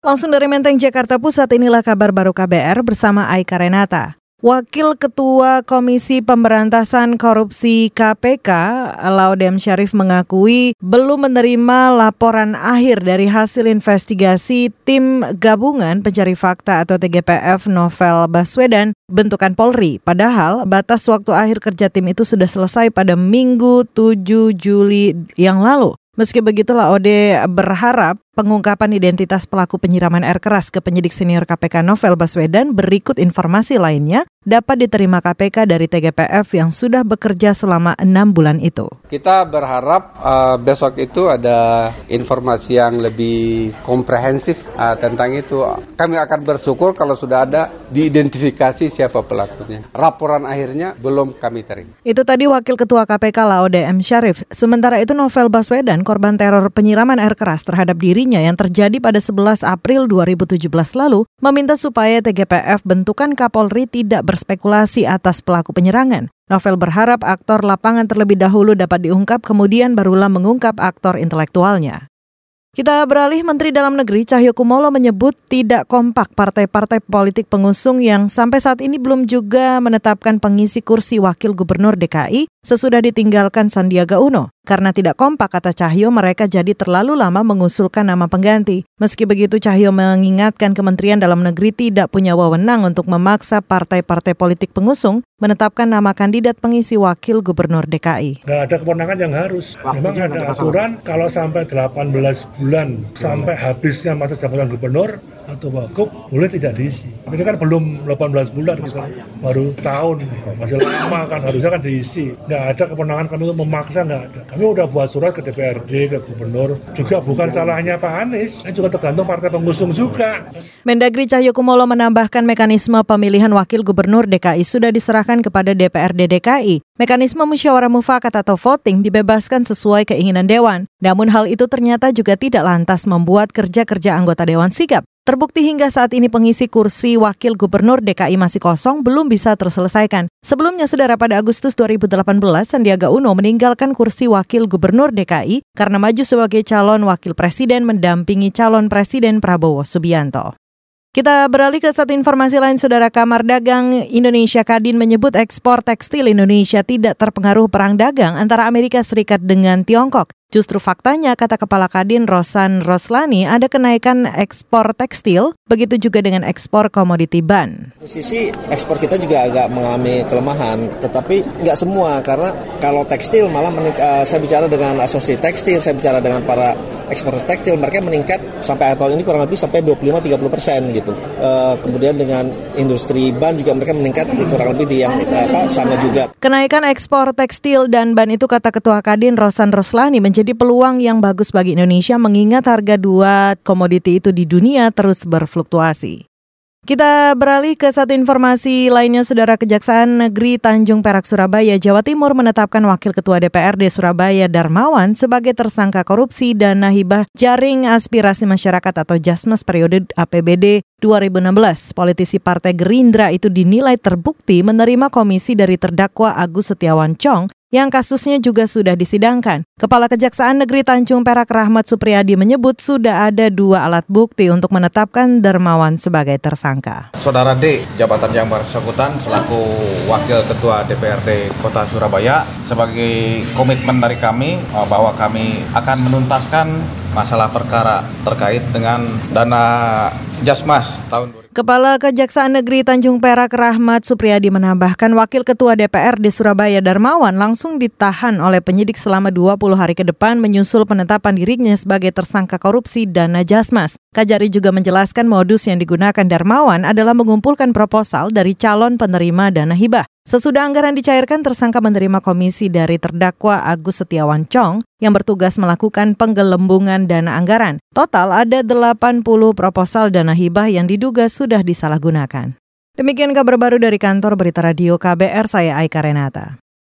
Langsung dari Menteng, Jakarta Pusat, inilah kabar baru KBR bersama Aika Renata. Wakil Ketua Komisi Pemberantasan Korupsi KPK, Laudem Syarif mengakui belum menerima laporan akhir dari hasil investigasi tim gabungan pencari fakta atau TGPF Novel Baswedan bentukan Polri. Padahal batas waktu akhir kerja tim itu sudah selesai pada Minggu 7 Juli yang lalu. Meski begitu, Laode berharap pengungkapan identitas pelaku penyiraman air keras ke penyidik senior KPK Novel Baswedan berikut informasi lainnya dapat diterima KPK dari TGPF yang sudah bekerja selama enam bulan itu. Kita berharap uh, besok itu ada informasi yang lebih komprehensif uh, tentang itu. Kami akan bersyukur kalau sudah ada diidentifikasi siapa pelakunya. Laporan akhirnya belum kami terima. Itu tadi Wakil Ketua KPK Laode M. Syarif. Sementara itu Novel Baswedan, korban teror penyiraman air keras terhadap dirinya yang terjadi pada 11 April 2017 lalu meminta supaya TGPF bentukan Kapolri tidak berspekulasi atas pelaku penyerangan. Novel berharap aktor lapangan terlebih dahulu dapat diungkap kemudian barulah mengungkap aktor intelektualnya. Kita beralih Menteri Dalam Negeri Cahyokumolo menyebut tidak kompak partai-partai politik pengusung yang sampai saat ini belum juga menetapkan pengisi kursi wakil gubernur DKI sesudah ditinggalkan Sandiaga Uno. Karena tidak kompak, kata Cahyo, mereka jadi terlalu lama mengusulkan nama pengganti. Meski begitu, Cahyo mengingatkan Kementerian Dalam Negeri tidak punya wewenang untuk memaksa partai-partai politik pengusung menetapkan nama kandidat pengisi wakil gubernur DKI. Nggak ada kewenangan yang harus. Memang ada aturan kalau sampai 18 bulan sampai habisnya masa jabatan gubernur atau wagub boleh tidak diisi. Ini kan belum 18 bulan, baru tahun, masih lama kan harusnya kan diisi. Nggak ada kewenangan kami untuk memaksa, nggak ada. Kami udah buat surat ke DPRD, ke gubernur. Juga bukan salahnya Pak Anies, ini juga tergantung partai pengusung juga. Mendagri Cahyokumolo menambahkan mekanisme pemilihan wakil gubernur DKI sudah diserahkan kepada DPRD DKI. Mekanisme musyawarah mufakat atau voting dibebaskan sesuai keinginan Dewan. Namun hal itu ternyata juga tidak lantas membuat kerja-kerja anggota Dewan sigap. Terbukti hingga saat ini pengisi kursi wakil gubernur DKI masih kosong belum bisa terselesaikan. Sebelumnya, saudara pada Agustus 2018, Sandiaga Uno meninggalkan kursi wakil gubernur DKI karena maju sebagai calon wakil presiden mendampingi calon presiden Prabowo Subianto. Kita beralih ke satu informasi lain, Saudara Kamar Dagang Indonesia Kadin menyebut ekspor tekstil Indonesia tidak terpengaruh perang dagang antara Amerika Serikat dengan Tiongkok. Justru faktanya, kata Kepala Kadin Rosan Roslani, ada kenaikan ekspor tekstil, begitu juga dengan ekspor komoditi ban. Sisi ekspor kita juga agak mengalami kelemahan, tetapi nggak semua, karena kalau tekstil malah uh, saya bicara dengan asosiasi tekstil, saya bicara dengan para ekspor tekstil, mereka meningkat sampai akhir tahun ini kurang lebih sampai 25-30 persen gitu. Uh, kemudian dengan industri ban juga mereka meningkat kurang lebih di yang apa, sama juga. Kenaikan ekspor tekstil dan ban itu kata Ketua Kadin Rosan Roslani menjadi jadi peluang yang bagus bagi Indonesia mengingat harga dua komoditi itu di dunia terus berfluktuasi. Kita beralih ke satu informasi lainnya, Saudara Kejaksaan Negeri Tanjung Perak, Surabaya, Jawa Timur menetapkan Wakil Ketua DPRD Surabaya Darmawan sebagai tersangka korupsi dana hibah jaring aspirasi masyarakat atau Jasmas periode APBD 2016. Politisi Partai Gerindra itu dinilai terbukti menerima komisi dari terdakwa Agus Setiawan Chong yang kasusnya juga sudah disidangkan. Kepala Kejaksaan Negeri Tanjung Perak Rahmat Supriyadi menyebut sudah ada dua alat bukti untuk menetapkan Dermawan sebagai tersangka. Saudara D, jabatan yang bersangkutan selaku Wakil Ketua DPRD Kota Surabaya, sebagai komitmen dari kami eh, bahwa kami akan menuntaskan masalah perkara terkait dengan dana Jasmas tahun Kepala Kejaksaan Negeri Tanjung Perak Rahmat Supriyadi menambahkan Wakil Ketua DPR di Surabaya Darmawan langsung ditahan oleh penyidik selama 20 hari ke depan menyusul penetapan dirinya sebagai tersangka korupsi dana Jasmas. Kajari juga menjelaskan modus yang digunakan Darmawan adalah mengumpulkan proposal dari calon penerima dana hibah. Sesudah anggaran dicairkan, tersangka menerima komisi dari terdakwa Agus Setiawan Chong yang bertugas melakukan penggelembungan dana anggaran. Total ada 80 proposal dana hibah yang diduga sudah disalahgunakan. Demikian kabar baru dari kantor Berita Radio KBR, saya Aika Renata.